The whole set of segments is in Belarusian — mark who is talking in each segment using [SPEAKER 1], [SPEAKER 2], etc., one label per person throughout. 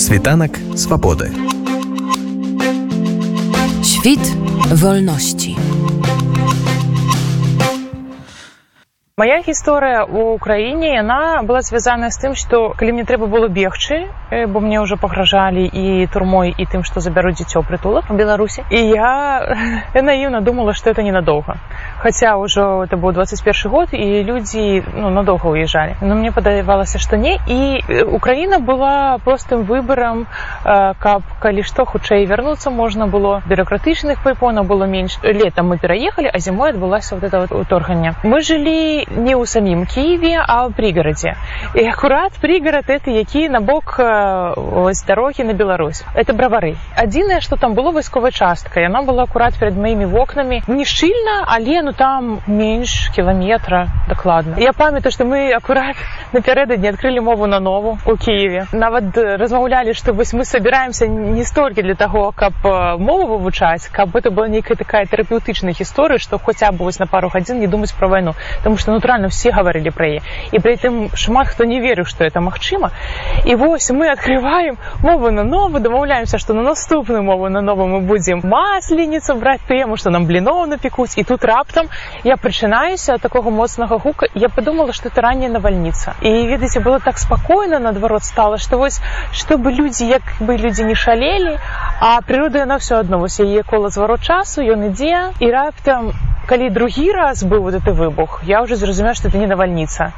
[SPEAKER 1] Світанак свабоды.
[SPEAKER 2] Świt wolności.
[SPEAKER 3] Мая гісторыя ў краіне яна была звязаная з тым, што калі мне трэба было бегчы, бо мне ўжо пагражалі і турмой і тым, што забяруць дзіцё прытулак у Беларусі. І я, я наіўна думала, што это ненадоўга. Хаця ўжо это быў 21 год і людзі ну, надоўга ўязджалі. Но мне падавалася, што не. І Украіна была простым выбарам, каб калі што хутчэй вярнуцца можна было. Бюрократычных пайпонаў было менш. Летом мы пераехалі, а зімой адбылася вот это вот уторгання. Мы жылі не ў самім кіеве а ў прыгарадзе і акурат прыгарад это які на бок ось дарогі на Беларусь. Это бравары адзінае что там было вайсковая частка. Яна была акурат перед маімі вокнамі не шчыльна але ну там менш кіламетра дакладна. Я памятаю что мы акурат напярэдадні адкрылі мову на нову у кіеве. Нават размаўлялі что вось мы собираемся не столькі для того каб мову вывучаць каб это была нейкая такая тэрапеўтычная гісторыя что хотя бы вось на пару гадзін не думаць про вайну. Что ну натуральна все гаварылі пра яе. І пры тым шмат хто не верыў што это магчыма. І вось мы открываем мову на нову дамаўляемся што на наступную мову на нову мы будзем масленіцу браць тэму што нам бліноў напекуць. І тут раптам я прачынаюся ад такога моцнага гука я подумала што это ранняя навальніца і ведаеце было так спакойна наадварот стала што вось чтобы людзі як бы людзі не шалелі а прырода яна все адно вось яе кола зварот часу ён ідзе і раптам калі другі раз быў вот это выбух я уже зразумеў что это не навальніца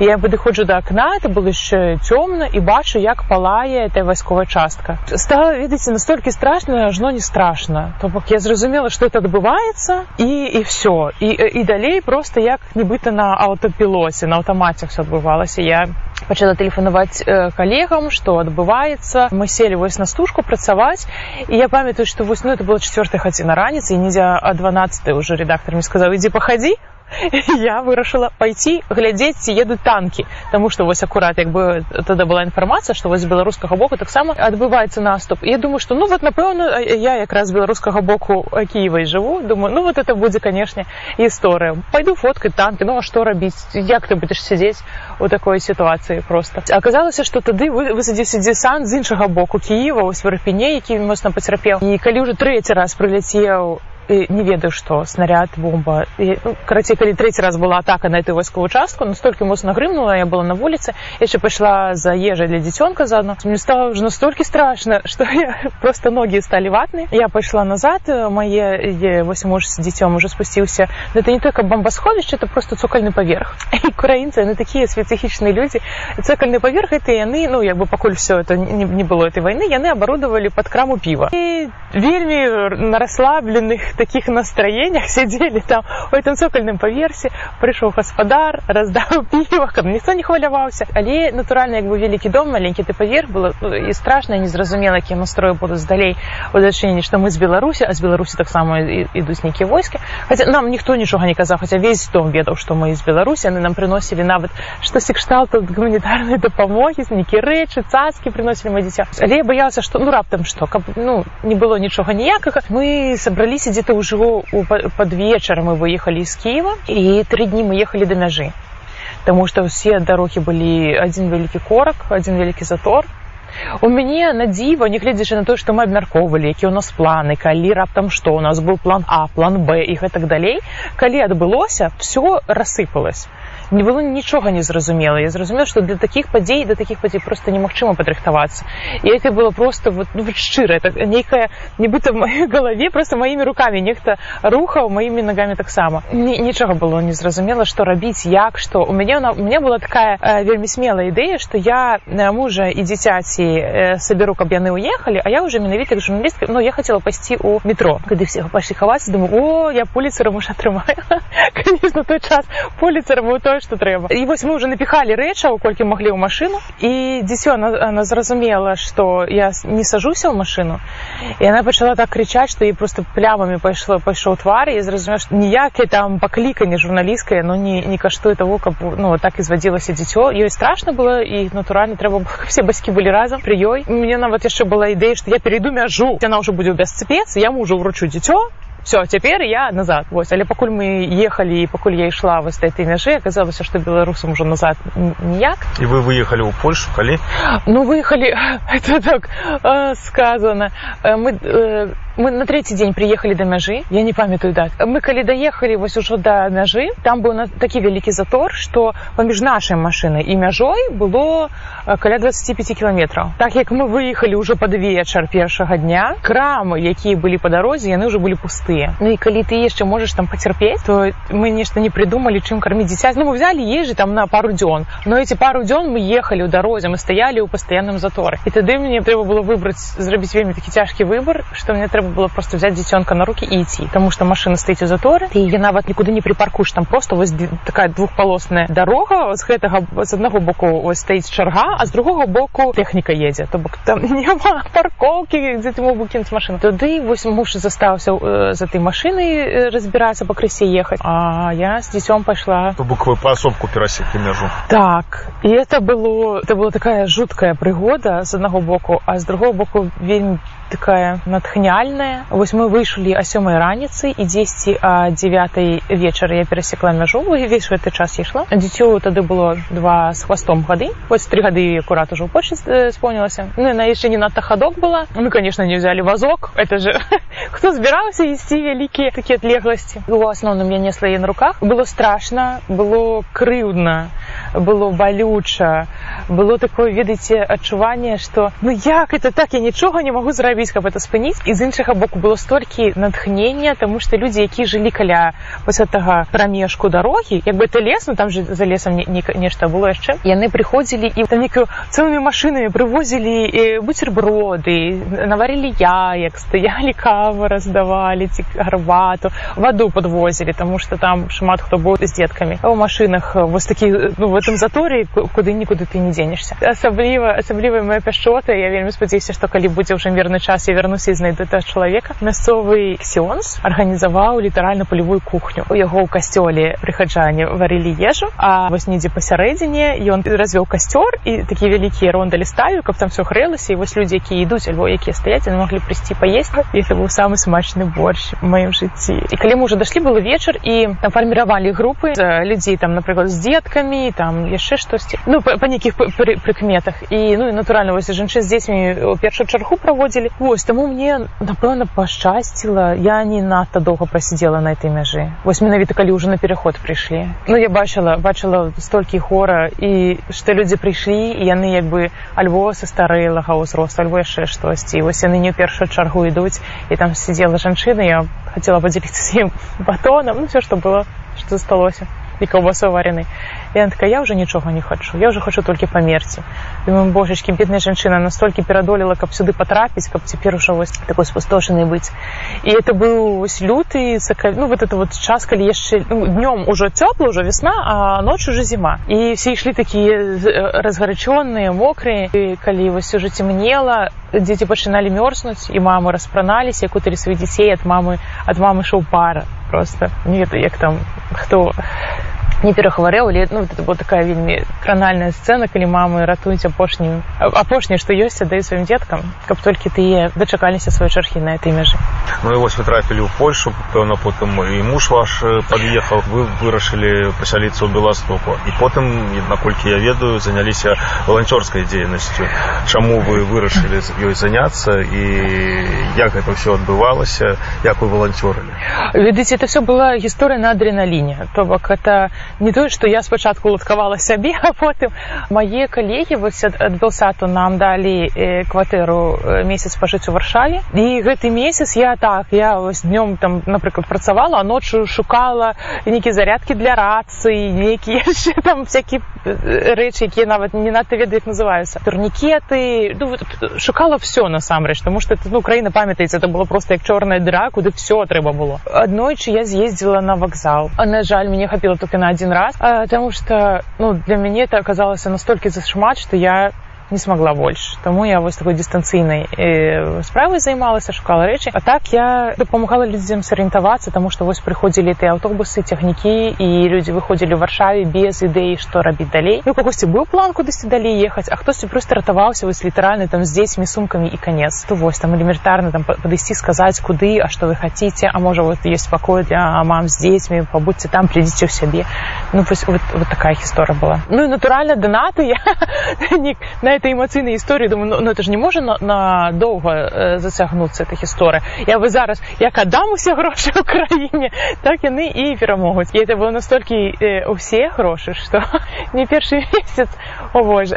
[SPEAKER 3] я падыходжу до акна это было яшчэ цёмна і бачу як палае этой вайсковая частка. Стала ведаеце настолькі страшна ажно не страшна то бок я зразумела что это адбываецца і і все. І і далей просто як нібыта на аўтапілосе на аўтамаце все адбывалася я пачала тэлефанаваць калегам што адбываецца мы селі вось на стужку працаваць і я памятаю што вось ну это было четвертой гадзіна раніцы і нельзя а 12 уже редактор мне сказаў ідзі пахадзі я вырашыла пайти глядзець ці едуць танки тому что вось акурат як бы тада была інфармацыя что вось беларускага боку таксама адбываецца наступ. Я думаю что ну вот напэўна я якраз беларускага боку кіевай жыву думаю ну вот это будзе канешне гісторыя пойду фоткай танки. Ну а что рабіць як ты будешь сядзець у такой сітуацыі просто? Аказалася что тады высадзіўся десант з іншага боку кіева у сварпіне які моцна пацярпеў і калі уже трэці раз прыляцеў не ведаю што снаряд бомба. Ну, карацей калі трэці раз была атака на эту вайсковую частку настолькі моцна грымнула я была на вуліцы яшчэ пайшла за ежай для дзіцёнка заодно. Мне стало уже настолькі страшна что я просто ногі сталі ватны я пайшла назад мае восьось муж з дзіцём уже спусціўся. Это не только бомбасховішча это просто цокальны паверх. І украінцы яны такія спецыфічныя людзі. Цокальны паверх это яны ну як бы пакуль все это не, не было этой войны яны абарудавалі под краму піва. І вельмі на расслабленых таких настроениях сидели там у этом цокольным паверсе прыйшоў гаспадар раздаў піва каб ніхто не хваляваўся але натуральна як бы вялікі дом маленькі ты паверх было ну, і страшна незразумела якія настрою будуць далей у дачыненні што мы з беларусі а з беларусі таксама ідуць нейкія войскі хаця нам ніхто нічога не казаў хаця весь дом ведаў што мы з беларусі яны нам прыносілі нават штосьці кшталту гуманітарнай дапамогі нейкія рэчы цацкі прыносілі мой дзіця але я баяўся што ну раптам што каб ну не было нічога ніякага мы сабраліся дзе где-то ўжо под вечар мы выехалі з Киева і тры дні мы ехалі да мяжы Таму што ўсе дарогі былі адзін вялікі корак адзін вялікі затор. У мяне на дзіва нягледзячы на тое што мы абмяркоўвалі які ў нас планы калі раптам што у нас быў план а план б і гэтак далей калі адбылося все рассыпалось не было нічога не зразумела я зразумела что для таких падзей да таких падзей просто немагчыма падрыхтавацца. І это было просто вот, ну, шчыра. Это нейкая нібыта в маёй галаве просто маімі руками нехта рухаў маімі ногами таксама. Нічога было незразумела что рабіць як что у мяне у меня была такая э, вельмі смелая ідэя что я мужа і дзіцяці э, саберу каб яны уехали а я уже менавіта журналістка но я хотела пайсці у метро. Кады всех пашлі хавацца думаю о я поліцера муж атрымаю конечно той час поліцера той тое што трэба і вось мы уже напіхалі рэчаў колькі маглі ў машыну і дзіцё она, зразумела што я не сажуся ў машыну і она пачала так крычаць што і просто плямамі пайшло пайшоў твар і зразумеў ніякае там пакліканне журналісткае но не не каштуе того каб ну так і звадзілася дзіцё ёй страшна было і натуральна трэба все бацькі былі разам пры ёй мне нават яшчэ была ідэя што я перейду мяжу. Яна ўжо будзе ў бясцепец я мужу ўручу дзіцё все цяпер я назад. Вось але пакуль мы ехалі і пакуль я ішла вось этой мяжы аказалася што беларусам ужо назад ніяк
[SPEAKER 1] і вы выехалі ў польшу калі
[SPEAKER 3] ну выехалі это так э, сказано. Э, мы э, мы на третий дзень приехали до мяжы я не памятаю дат мы калі даехалі вось ужо да мяжы там быў на такі вялікі затор что паміж нашай машинай і мяжой было каля 25 кіламетраў так як мы выехалі ўжо пад вечар першага дня крамы якія былі по дарозе яны ўжо былі пустыя Ну і калі ты яшчэ можаш там пацярпець то мы нешта не придумалі чым карміць дзіця ну мы взяли ежы там на пару дзён но эти пару дзён мы ехалі ў дарозе мы стаялі ў пастаянным заторы і тады мне трэба было выбраць зрабіць вельмі такі цяжкі выбор что мне трэба было просто взять дзіцёнка на руки і ідці тому что машина стаіць у заторы і я нават нікуды не припаркуш там просто вось такая двухполосная дорога з гэтага з аднаго боку ось стаіць чарга а з другого боку техніка едзе то бок там няма паркоўкі дзе ты мог бы кінуць машину. Туды вось муж застаўся э, за той машиной разбірацца па крысе ехаць а я з дзіцём пайшла
[SPEAKER 1] то бок вы паасобку перасеклі мяжу
[SPEAKER 3] так і это было это была такая жуткая прыгода з аднаго боку а з другого боку вельмі такая натхняльная вось мы выйшлі а сёмай раніцы і дзесьці а девятой вечара я перасекла мяжу увесь гэты час ішла дзіцё тады было два з хвастом гады вось три гады акурат ужо больше спомнілася ну на яшчэ не надта хадок была. Мы конечно не взяли вазок. Это же хто збіраўся ісці вялікія такія адлегласці у асноўным я несла на руках. Было страшно было крыўдна было балюча было такое ведаеце адчуванне что ну як это так? Я нічога не могу зрабіць рабіць каб это спыніць і з іншага боку было столькі натхнення тому что людзі які жылі каля вось гэтага прамежку дарогі як бы это лес ну там же за лесам не, не, нешта было яшчэ яны прыходзілі і там некую цэлымі машинамі прывозілі бутерброды наварілі яек стаялі кавы раздавалі ці гарбату ваду подвозілі тому что там шмат хто быў з деткамі а ў машинах вось такі ну в этом заторы куды нікуды ты не дзенешся асабліва асаблівая моя пяшчота я вельмі спадзяюся што калі будзе ўжо мірны час я вярнуся і знайду этого чалавека мясцовы ксёнз арганізаваў літаральна палевую кухню. У яго ў касцёле прыхаджане варылі ежу а вось недзе пасярэдзіне ён развёў касцёр і такія вялікія рондалі ставіў каб там все грэлася і вось людзі якія ідуць альбо якія стаяць яны маглі прыйсці паесць і это быў самы смачны борщ в маім жыцці. І калі мы уже дашлі было вечар і там фарміравалі групы людзей там напрыклад з дзеткамі там яшчэ штосьці. Ну па, па нейкіх прыкметах. І ну і натуральна вось жанчын з дзецьмі у першую чаргу праводзілі. Вось таму мне напэўна пашчасціла я не надта доўга прасидзела на этой мяжы вось менавіта калі ўжо на пераход прыйшлі Ну я бачыла бачыла столькі хора і што людзі прыйшлі і яны як бы альбо са старэлага ўзросту альбо яшчэ штосьці вось яны не ў першую чаргу ідуць і там сидзела жанчына я хацела падзяліцца з ім батонам ну все што было што засталося і каўбасой варены. Я такая я уже нічога не хочу я уже хочу толькі памерці думаю божачкі бедная жанчына настолькі перадолела каб сюды патрапіць каб цяпер ужо вось такой спустошаны быць і это быў вось люты ну вот это вот час калі яшчэ ну, днём ужо цёпла ўжо весна а ноч уже зіма і все ішлі такія разгарачёныя мокрыя і калі вось уже цемнела дзеці пачыналі мёрзнуць і мамы распраналіся куталі сваіх дзяцей ад мамы ад мамы шоу пара просто. Не ведаю як там хто не перахварэў але ну это была такая вельмі кранальная сцэна калі мамы ратуюць апошнюю апошняе што ёсць аддаю сваім дзеткам каб толькі тыя дачакаліся свае чархі на этой межы
[SPEAKER 1] ну і вось вы трапілі ў польшу пэўна потым і муж ваш пад'ехаў вы вырашылі пасяліцца ў беластоку і потым наколькі я ведаю заняліся валанцёрскай дзейнасцю чаму вы вырашылі ёй заняцца і як гэта ўсё адбывалася як вы валанцёрылі
[SPEAKER 3] ведаеце это все была гісторыя на адреналіне то бок это не тое што я спачатку уладкавала сябе а потым мае калегі вось ад белсату нам далі кватэру месяц пажыць у варшаве і гэты месяц я так я вось днём там напрыклад працавала а ноччу шукала нейкія зарядкі для рацыі нейкія яшчэ там всякие рэчы якія нават не надта ведаюць называюцца турнікеты ну, шукала все насамрэч тому что ну краіна памятаецца это было просто як чорная дыра куды все трэба было. Аднойчы я з'ездзіла на вакзал а на жаль мне хапіла только на один раз потому что ну для мяне это оказалася настолькі зашмат что я не смогла больше. Тому я вось такой дистанцыйнай э, справай займалася, шукала рэчы. А так я дапамагала людзям сарыентавацца, таму што вось прыходзілі тыя аўтобусы, цягнікі і людзі выходзілі ў варшаве без ідэі, што рабіць далей. Ну кагосьці быў план кудысьці далей ехаць, а хтосьці проста ратаваўся вось літаральна там з дзецьмі сумкамі і канец. То вось там элементарна там падысці сказаць куды, а што вы хаце, а можа вот есть спакой для мам з дзецьмі, пабудзьце там прыйдзіце ў сябе. Ну вось вот, вот такая гісторыя была. Ну і натуральна донаты я на этой эмоцыйнай гісторыі думаю, ну, ну это ж не можа на, на э, зацягнуцца эта гісторыя. Я вы зараз як аддам усе грошы ў краіне, так яны і перамогуць. І это было настолькі э, усе грошы, што не першы месяц о боже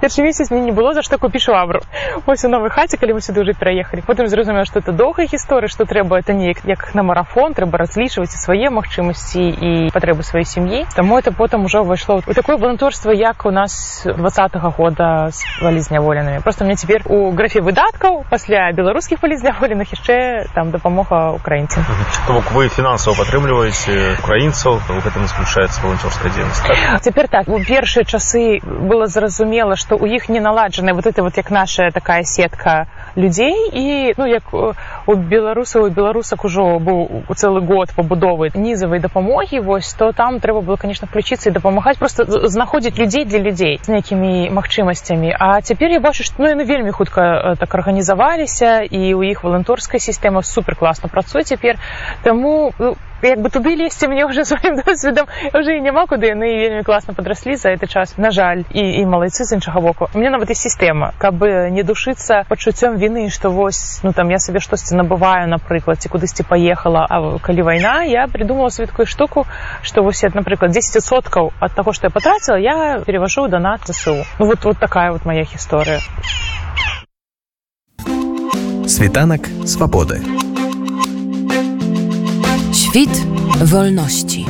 [SPEAKER 3] першы месяц мне не было за што купіць швабру ось у новой хаце калі мы сюды уже пераехалі потым зразумела што это доўгая гісторыя што трэба это неяк як на марафон трэба разлічваць і свае магчымасці і патрэбы сваёй сям'і таму это потым ужо ўвайшло у такое валанторства як у нас двадцатого года з валізняволенымі просто мне цяпер у графе выдаткаў пасля беларускіх валізняволеных яшчэ там дапамога украінцам
[SPEAKER 1] бок вы фінансава падтрымліваеце украінцаў у гэтым заключаецца валанцёрская дзейнасць так?
[SPEAKER 3] цяпер так у першыя часы было зразумела што ў іх не наладжаная вот это вот як наша такая сетка людзей і ну як у беларусаў і беларусак ужо быў у цэлы год пабудовы нізавай дапамогі вось то там трэба было конечно включиться і дапамагаць просто знаходзіць людзей для людзей з нейкімі магчымасцямі а цяпер я бачу што ну яны вельмі хутка так арганізаваліся і у іх валанторская сістэма супер класна працуе цяпер таму ну, як бы туды лезці мне ўжо сваім досведам уже і няма куды яны вельмі класна падраслі за гэты час. На жаль і і малайцы з іншага боку. У мне нават і сістэма каб не душыцца пачуццём віны што вось ну там я сабе штосьці набываю напрыклад ці кудысьці паехала а калі вайна я придумала сваткую штуку што вось напрыклад 10соткаў ад таго што я патраціла я переважу донат ЗСУ. Ну вот вот такая вот моя гісторыя
[SPEAKER 4] Світанак свабоды.
[SPEAKER 2] Świt wolności.